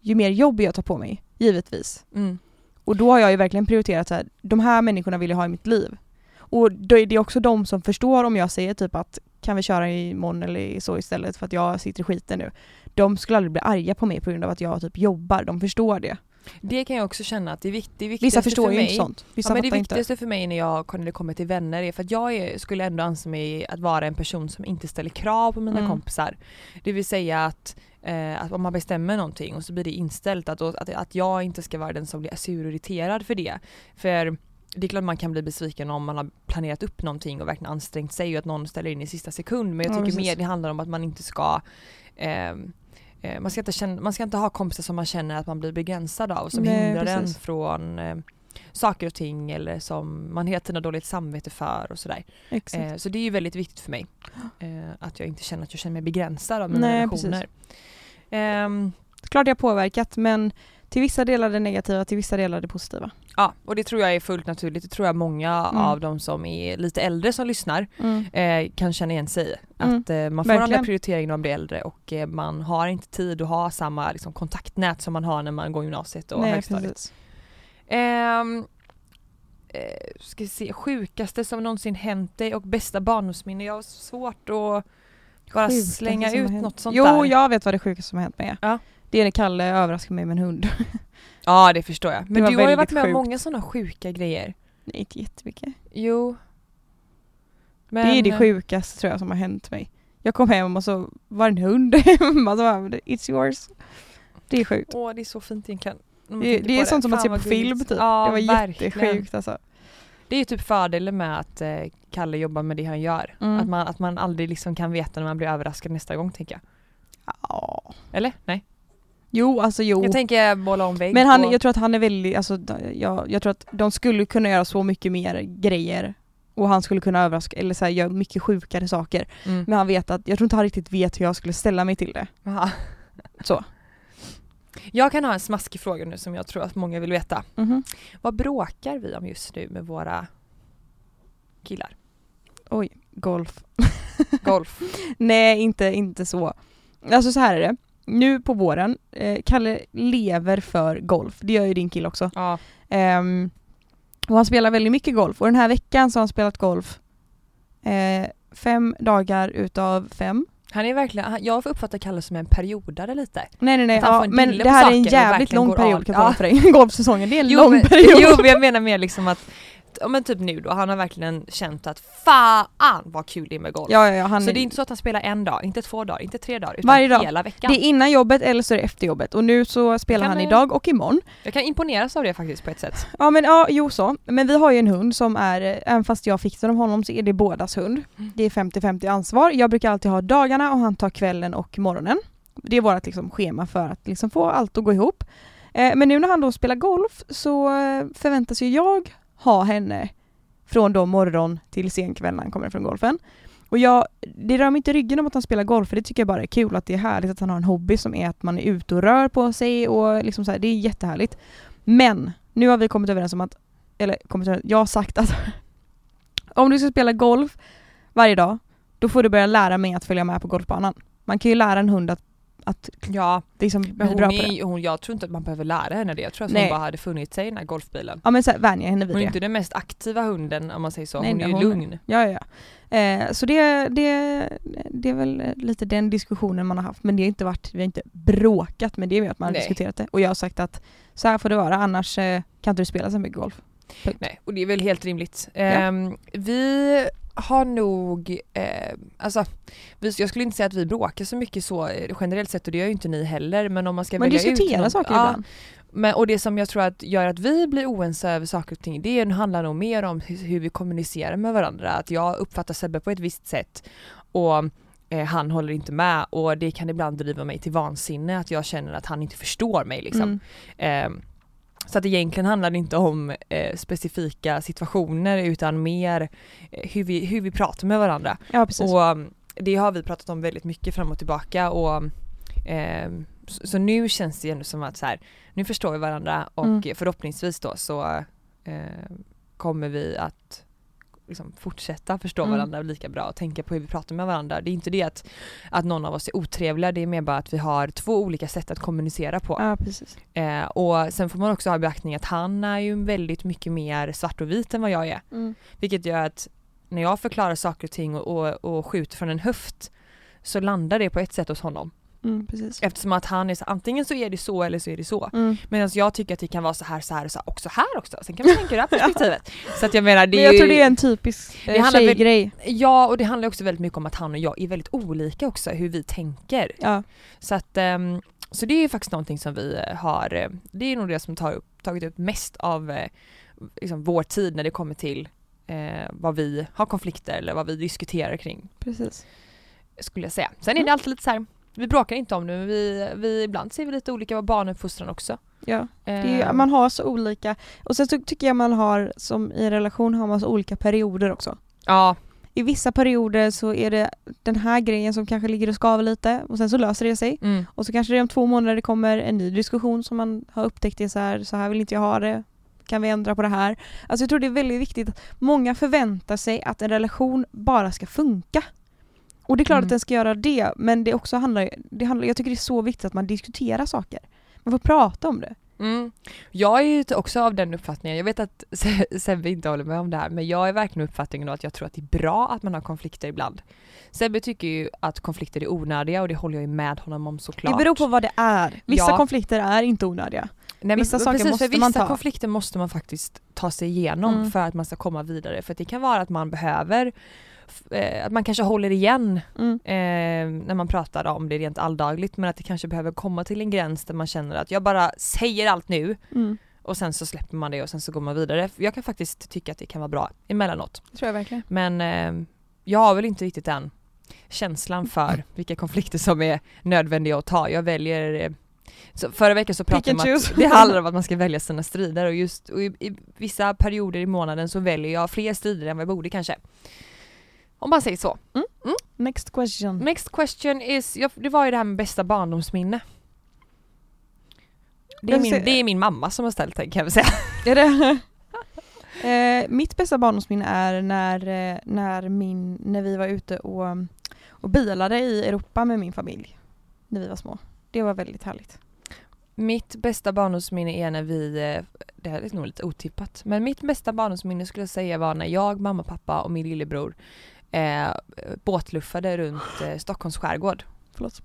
ju mer jobb jag tar på mig, givetvis. Mm. Och då har jag ju verkligen prioriterat så här, de här människorna vill jag ha i mitt liv. Och då är det också de som förstår om jag säger typ att kan vi köra imorgon eller så istället för att jag sitter i skiten nu. De skulle aldrig bli arga på mig på grund av att jag typ jobbar, de förstår det. Det kan jag också känna att det är viktigt. Det Vissa viktigaste förstår för ju mig, inte sånt. Vissa ja, men det fattar inte. viktigaste för mig när, jag, när det kommer till vänner är för att jag är, skulle ändå anse mig att vara en person som inte ställer krav på mina Mm. kompisar. Det vill säga att, eh, att om man bestämmer någonting och så blir det inställt att, att, att jag inte ska vara den som blir sur och irriterad för det. För det är klart man kan bli besviken om man har planerat upp någonting och verkligen ansträngt sig och att någon ställer in i sista sekund men jag Ja, tycker precis. mer det handlar om att man inte ska ehm, eh, man, ska inte känna, man ska inte ha kompisar som man känner att man blir begränsad av som Nej, hindrar en precis. från eh, saker och ting eller som man hela tiden har dåligt samvete för och sådär. Exakt. Eh, så det är ju väldigt viktigt för mig. Eh, att jag inte känner att jag känner mig begränsad av mina Nej, relationer. Ehm, Klart jag har påverkat men till vissa delar det negativa, till vissa delar det positiva. ja, och det tror jag är fullt naturligt. Det tror jag många Mm. av de som är lite äldre som lyssnar eh, kan känna igen sig i. Mm, Att eh, man får andra verkligen. prioriteringar när man blir äldre och eh, man har inte tid att ha samma liksom, kontaktnät som man har när man går gymnasiet och Nej, högstadiet. precis. Ehm, eh, ska se, sjukaste som någonsin hänt dig och bästa barndomsminne. Jag har svårt att bara Sjukaste slänga ut något sånt jo, där. jag vet vad det sjukaste som har hänt mig är. Ja. Det är när Kalle överraskar mig med en hund. Ja det förstår jag. Men du har ju varit med om många sådana sjuka grejer. Nej, inte jättemycket. Jo. Det är det sjukaste tror jag som har hänt mig. Jag kom hem och så var det en hund hemma, bara, it's yours. Det är sjukt. Åh det är så fint egentligen. Det, det är sånt som man ser på film typ. Ja, det var verkligen. jättesjukt alltså. Det är ju typ fördelen med att eh, Kalle jobbar med det han gör. Mm. Att, man, att man aldrig liksom kan veta när man blir överraskad nästa gång tänker jag. Ja. Eller? Nej? Jo, alltså jo. Jag tänker måla om vägg Men han, och... jag tror att han är väldigt, alltså, jag, jag tror att de skulle kunna göra så mycket mer grejer och han skulle kunna överraska, eller så här, göra mycket sjukare saker. Mm. Men han vet att, jag tror inte han riktigt vet hur jag skulle ställa mig till det. Aha. Så. Jag kan ha en smaskig fråga nu som jag tror att många vill veta. Mhm. Vad bråkar vi om just nu med våra killar? Golf. Golf. Nej, inte, inte så. Alltså så här är det. Nu på våren, eh, Kalle lever för golf. Det gör ju din kille också. Ja. Ehm, och han spelar väldigt mycket golf och den här veckan så har han spelat golf eh, fem dagar utav fem. Han är verkligen, jag uppfattar Kalle som en periodare lite. Nej nej nej, ja, men det här är en jävligt lång period kan jag Ja. för dig. Golfsäsongen, det är en Jo lång men, period. jo men jag menar mer liksom att, ja men typ nu då, han har verkligen känt att fan vad kul det är med golf. Ja, ja, ja, han så är, det är inte så att han spelar en dag, inte två dagar, inte tre dagar, utan Varje dag. hela veckan. det är innan jobbet eller så är det efter jobbet och nu så spelar Kan han idag och imorgon. Jag kan imponeras av det faktiskt på ett sätt. Ja men ja, jo så. Men vi har ju en hund som är, eh, även fast jag fick den av honom så är det bådas hund. Mm. Det är 50-50 ansvar. Jag brukar alltid ha dagarna och han tar kvällen och morgonen. Det är vårt liksom schema för att liksom få allt att gå ihop. Eh, men nu när han då spelar golf så eh, förväntas ju jag ha henne från då morgon till sen kväll när han kommer från golfen. Och jag, det rör mig inte i ryggen om att han spelar golf för det tycker jag bara är kul att det är härligt att han har en hobby som är att man är ute och rör på sig och liksom så här, det är jättehärligt. Men nu har vi kommit överens om att, eller kommit överens, jag har sagt att om du ska spela golf varje dag, då får du börja lära mig att följa med på golfbanan. Man kan ju lära en hund att, att Ja, liksom men bli hon bra på det. är, hon, jag tror inte att man behöver lära henne det. Jag tror att Nej. hon bara hade funnit sig i den här golfbilen. Ja men så här, vänja henne vid Hon är det. inte den mest aktiva hunden om man säger så, hon nej, är ju hon- lugn. Ja, ja. ja. Eh, så det, det, det är väl lite den diskussionen man har haft men det har inte varit, vi har inte bråkat men det är mer att man har Nej. diskuterat det. Och jag har sagt att så här får det vara annars eh, kan inte du spela så mycket golf. Punkt. Nej, och det är väl helt rimligt. Ehm, vi har nog, eh, alltså, vi, jag skulle inte säga att vi bråkar så mycket så eh, generellt sett och det gör ju inte ni heller men om man ska Man välja ut diskuterar någon- saker ja, ibland. Men, och det som jag tror att gör att vi blir oense över saker och ting det handlar nog mer om hur, hur vi kommunicerar med varandra. Att jag uppfattar Sebbe på ett visst sätt och eh, han håller inte med och det kan ibland driva mig till vansinne att jag känner att han inte förstår mig liksom. Mm. Eh, så att egentligen handlar det inte om eh, specifika situationer utan mer eh, hur, vi, hur vi pratar med varandra. Ja precis. Och um, det har vi pratat om väldigt mycket fram och tillbaka och ehm, så, så nu känns det ju ändå som att så här, nu förstår vi varandra och Mm. förhoppningsvis då så eh, kommer vi att liksom fortsätta förstå Mm. varandra lika bra och tänka på hur vi pratar med varandra. Det är inte det att, att någon av oss är otrevliga, det är mer bara att vi har två olika sätt att kommunicera på. ja precis. Eh, och sen får man också ha i beaktning att han är ju väldigt mycket mer svart och vit än vad jag är. Mm. Vilket gör att när jag förklarar saker och ting och, och, och skjuter från en höft så landar det på ett sätt hos honom. Mm, precis. Eftersom att han är så, antingen så är det så eller så är det så. Mm. Medan jag tycker att det kan vara så här, så här och så här, också här också. Sen kan man tänka ur det här perspektivet. Så att jag menar det Men är jag ju, tror det är en typisk Det eh, handlar väl- tjejgrej. Ja och det handlar också väldigt mycket om att han och jag är väldigt olika också hur vi tänker. Ja. Så att ehm, så det är ju faktiskt någonting som vi eh, har, eh, det är nog det som tar upp, tagit upp mest av liksom vår tid när det kommer till eh, vad vi har konflikter eller vad vi diskuterar kring Precis. skulle jag säga. Sen är Mm. det alltid lite så här, vi bråkar inte om det men vi, vi ibland ser vi lite olika på barnuppfostran också. Ja. Är, Eh, man har så olika, och sen så tycker jag man har, som i en relation har man så olika perioder också. Ja, I vissa perioder så är det den här grejen som kanske ligger och skaver lite och sen så löser det sig. mm, Och så kanske det om två månader det kommer en ny diskussion som man har upptäckt är så här, så här vill inte jag ha det. Kan vi ändra på det här? Alltså jag tror det är väldigt viktigt att många förväntar sig att en relation bara ska funka. Och det är klart Mm. att den ska göra det, men det också handlar, det handlar, jag tycker det är så viktigt att man diskuterar saker. Man får prata om det. mm. Jag är ju också av den uppfattningen, jag vet att Se- Sebbe inte håller med om det här men jag är verkligen uppfattningen att jag tror att det är bra att man har konflikter ibland. Sebbe tycker ju att konflikter är onödiga och det håller jag ju med honom om såklart. Det beror på vad det är. Vissa Ja. konflikter är inte onödiga. Nej, Vissa saker precis, måste för man vissa ta. konflikter måste man faktiskt ta sig igenom Mm. för att man ska komma vidare. För det kan vara att man behöver, eh, att man kanske håller igen Mm. eh, när man pratar om det rent alldagligt men att det kanske behöver komma till en gräns där man känner att jag bara säger allt nu Mm. och sen så släpper man det och sen så går man vidare. Jag kan faktiskt tycka att det kan vara bra emellanåt. Det tror jag verkligen. Men eh, jag har väl inte riktigt den känslan för vilka konflikter som är nödvändiga att ta. Jag väljer eh, så förra veckan så pratade vi om att det handlar om att man ska välja sina strider och just och i, i vissa perioder i månaden så väljer jag fler strider än vad jag borde kanske. Om man säger så. Next question. Next question is, ja, det var ju det här med bästa barndomsminne. Det är, min, det är min mamma som har ställt den kan jag väl säga. Är det? eh, mitt bästa barndomsminne är när, eh, när, min, när vi var ute och, och bilade i Europa med min familj. När vi var små. Det var väldigt härligt. Mitt bästa barndomsminne är när vi, eh, det här är nog lite otippat, men mitt bästa barndomsminne skulle jag säga var när jag, mamma, pappa och min lillebror eh, båtluffade runt eh, Stockholms skärgård. Förlåt.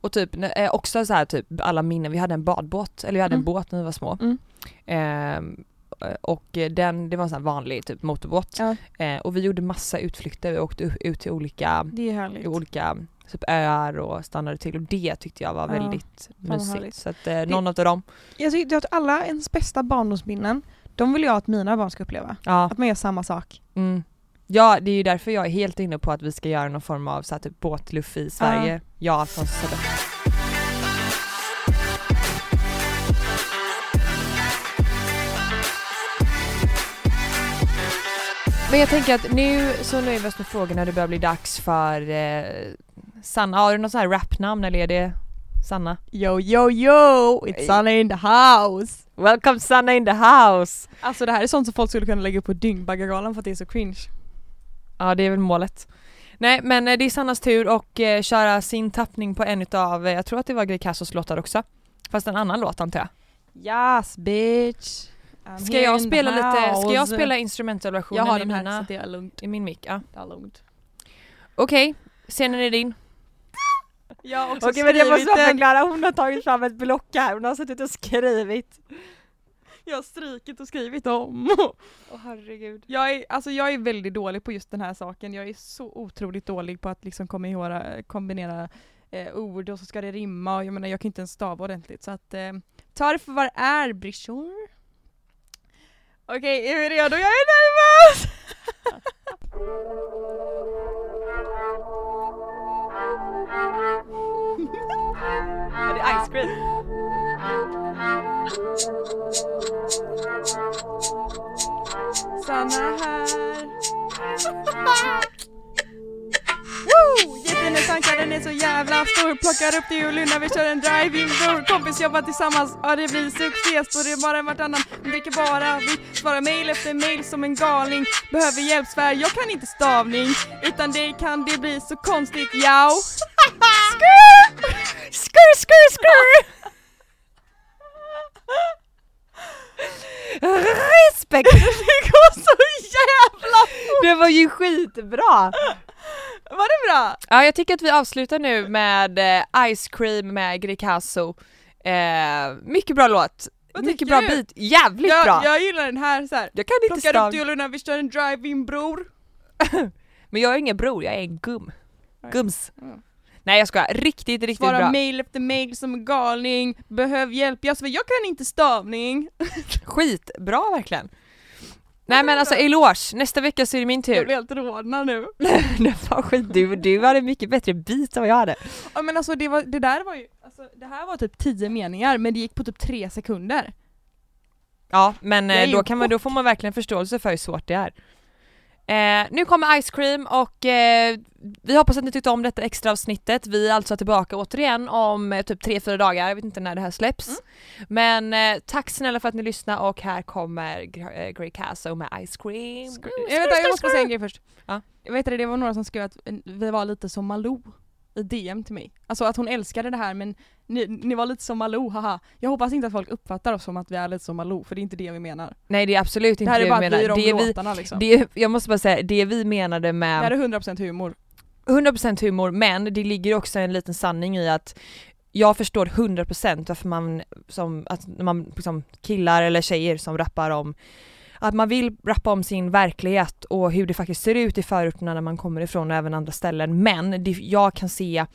Och typ eh, också så här typ alla minnen, vi hade en badbåt, eller vi hade en Mm. båt när vi var små. Mm. Eh, och den, det var en sån vanlig typ motorbåt. Ja. Eh, och vi gjorde massa utflykter, vi åkte ut till olika, Det olika typ öar och stannade till och det tyckte jag var Ja, väldigt mysigt. härligt. Så att eh, någon av dem. Jag tycker att alla ens bästa barndomsminnen, de vill jag att mina barn ska uppleva. Ja. Att man gör samma sak. Mm. Ja, det är ju därför jag är helt inne på att vi ska göra någon form av så här, typ båtluff i Sverige. Ja, från Söder. Men jag tänker att nu så nöjer vi oss med frågorna, det börjar bli dags för eh, Sanna, har du något sånt här rapnamn eller är det Sanna? Yo yo yo! It's Sanna in the house! Welcome Sanna in the house! Alltså det här är sånt som folk skulle kunna lägga upp på Dyngbaggegalan för att det är så cringe. Ja det är väl målet. Nej men eh, det är Sannas tur och eh, köra sin tappning på en utav, eh, jag tror att det var Greg Cassos låtar också. Fast en annan låt antar jag. Yes bitch! I'm Ska jag spela lite, ska jag spela instrumentalversionen Jag har i den här mina, så det är lugnt. i min mick? Ja. Det är lugnt. Okej, scenen är din. Jag har också Okej men jag måste bara förklara, hon har tagit fram ett block här, hon har suttit och skrivit. Jag har strykit och skrivit om. Åh herregud. Jag är, alltså jag är väldigt dålig på just den här saken. Jag är så otroligt dålig på att liksom komma ihåg, kombinera eh, ord och så ska det rimma och jag menar jag kan inte ens stava ordentligt så att eh, ta det för vad det är brishor. Okej, är vi redo? Jag är nervös! Ja, det är ice cream. Sanna här. Woo! Jätten är tankar, den är så jävla stor Plockar upp det ur Luna, vi kör en drive-in bror Kompis jobbar tillsammans, ja det blir succé Står det bara vartannan, dricker bara vi Svarar mail efter mail som en galning Behöver hjälp svär, jag kan inte stavning Utan det kan det bli så konstigt, jao Skur! Skur, skur, skur! Respekt! Det går så jävla fort! Det var ju skitbra! Var det bra? Ja, jag tycker att vi avslutar nu med eh, Ice Cream med Greekazo. Eh, mycket bra låt. Vad mycket bra du? bit. Jävligt Jag, bra! jag gillar den här så här. Jag kan inte Plockar upp stav... Luna, vi kör en drive-in bror Men jag är ingen bror, jag är en gum. Gums. Mm. Nej jag skojar, riktigt, riktigt Svara bra. mail efter mail som en galning, behöv hjälp, jag jag kan inte stavning. Skitbra verkligen. Nej men alltså eloge, nästa vecka så är det min Jag tur. blir helt rodnad nu. det var skit, du, du hade mycket bättre bit än vad jag hade. Ja men alltså det, var, det där var ju, alltså, det här var typ 10 meningar men det gick på typ 3 sekunder. Ja men Jag eh, då, kan man, då får man verkligen förståelse för hur svårt det är. Eh, nu kommer Ice Cream och eh, vi hoppas att ni tyckte om detta extra avsnittet. Vi är alltså tillbaka återigen om eh, typ 3-4 dagar, jag vet inte när det här släpps. Mm. Men eh, tack snälla för att ni lyssnade och här kommer Gr- eh, Grey Casso med Ice Cream. Jag, vet, jag måste säga en grej först. Ja. Jag vet det, det var några som skrev att vi var lite som Malou i DM till mig. Alltså att hon älskade det här men ni, ni var lite som Malou, haha. Jag hoppas inte att folk uppfattar oss som att vi är lite som Malou för det är inte det vi menar. Nej det är absolut Det inte här det, är bara vi att vi menar. är de Det vi, låtarna liksom. det, jag måste bara säga, det vi menade Det här med är 100% humor. 100% humor men det ligger också en liten sanning i att jag förstår 100% varför man som, att man liksom killar eller tjejer som rappar om att man vill rappa om sin verklighet och hur det faktiskt ser ut i förorterna när man kommer ifrån och även andra ställen men det, jag kan se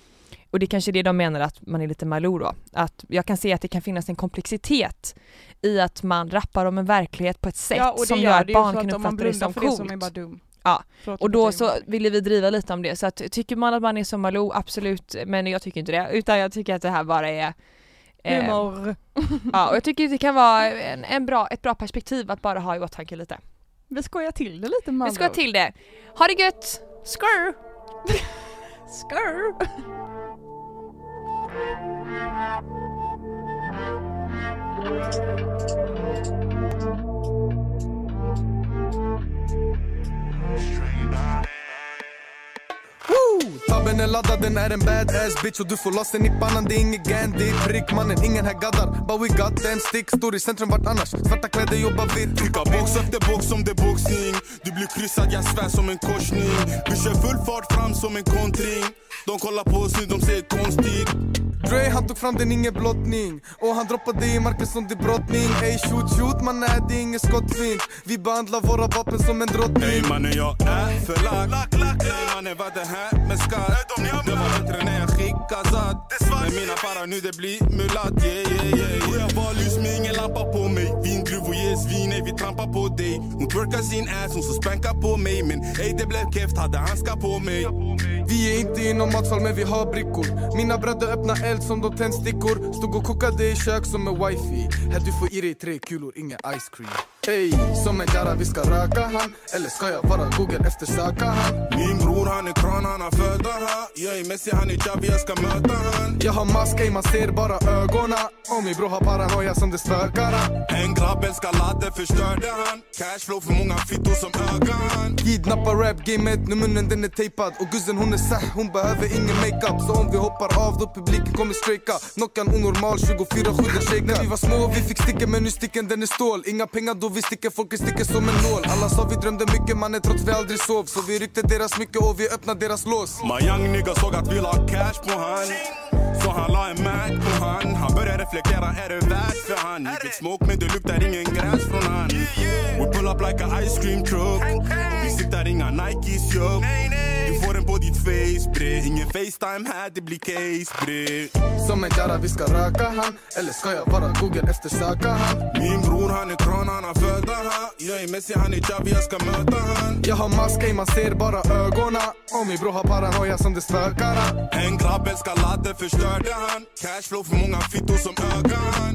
och det är kanske är det de menar att man är lite Malou då, att jag kan se att det kan finnas en komplexitet i att man rappar om en verklighet på ett sätt ja det som gör att det barn kan uppfatta det som det coolt. dum. Ja, och då så ville vi driva lite om det, så att tycker man att man är som Malou, absolut, men jag tycker inte det, utan jag tycker att det här bara är Humor. Ja, och jag tycker det kan vara en, en bra, ett bra perspektiv att bara ha i åtanke lite. Vi skojar till det lite med Vi ska andra till det. Ha det gött! Skrr! ord. Tabben är laddad, den är en badass bitch och du får loss den i pannan, det är inget Gandhi Prick mannen, ingen här gaddar, but we got den stick Står i centrum vart annars, svarta kläder jobbar vitt Trycka box efter box som det är boxning. Du blir kryssad, jag svär som en korsning. Vi kör full fart fram som en kontring. De kollar på oss nu, de ser konstigt. Dre han tog fram den, ingen blottning. Och han droppade i marken som det brottning. Ey shoot shoot mannen, det är ingen skottfint. Vi behandlar våra vapen som en drottning. Ey mannen jag är för lack Ey mannen vad det här med skatt? Det var bättre när men mina para nu det blir mulatt yeah yeah yeah Och jag var lys med ingen lampa på mig. Vingruvor ger svin, ey vi trampar på dig. Hon twerkar sin ass, hon så spankar på mig. Men ey det blev keft, hade handskar på mig? Vi är inte inom matsal men vi har brickor. Mina bröder öppnar eld som de tändstickor Stod och kokade i kök som en wifi. Här du får i dig tre kulor, ingen ice cream. Ey, som en jara vi ska röka han. Eller ska jag vara google efter söka han? Min bror han är kran, han har föda här. Jag är Messi, han är Xavi, jag ska möta han. Jag har mask, ey man ser bara ögonen. Och min bror har paranoia som det spökar han. En grabb älskar ladde, förstörde han. Cashflow för många fittor som ögar han. Kidnappar rap-gamet, nu munnen den är tejpad. Och guzzen hon är sah, hon behöver ingen makeup. Så om vi hoppar av då publiken kommer strejka. Knockan onormal, 24-7 den shakar När vi var små vi fick sticken men nu sticken den är stål. Inga pengar då vi sticker, folket sticker som en nål. Alla sa vi drömde mycket mannen trots vi aldrig sov. Så vi ryckte deras mycket och vi öppnade deras lås. My young nigga såg att vi la cash på han. Så han la en Mac på han. Han började reflektera, är det värt för han? You get smoke men det luktar ingen gräs från han. We pull up like a ice cream truck. Vi siktar inga Nikes Du får face bre Ingen Facetime här, det blir case bre Som en jara vi ska röka han. Eller ska jag vara google efter söka han? Min bror han är kran, han har föda här Jag är Messi, han är Xavi, jag ska möta han. Jag har mask, man ser bara ögonen. Och min bror har paranoia som det spökar han. En grabb älskar ladde, förstörde han. Cashflow för många fittor som ögar han.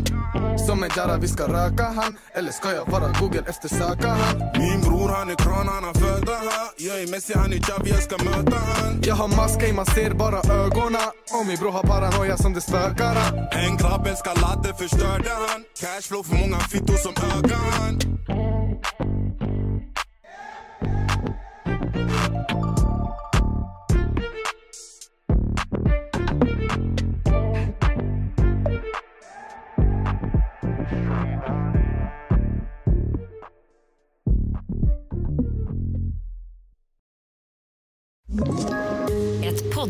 Som en jara vi ska röka han. Eller ska jag vara google efter söka han? Min bror han är kran, han har föda här Jag är Messi, han är Xavi, jag ska möta han. Jag har mask, ey man ser bara ögonen. Och min bror har paranoia som det spökar En grabb älskar ladde, förstörde han. Cashflow för många fittor som ögar han.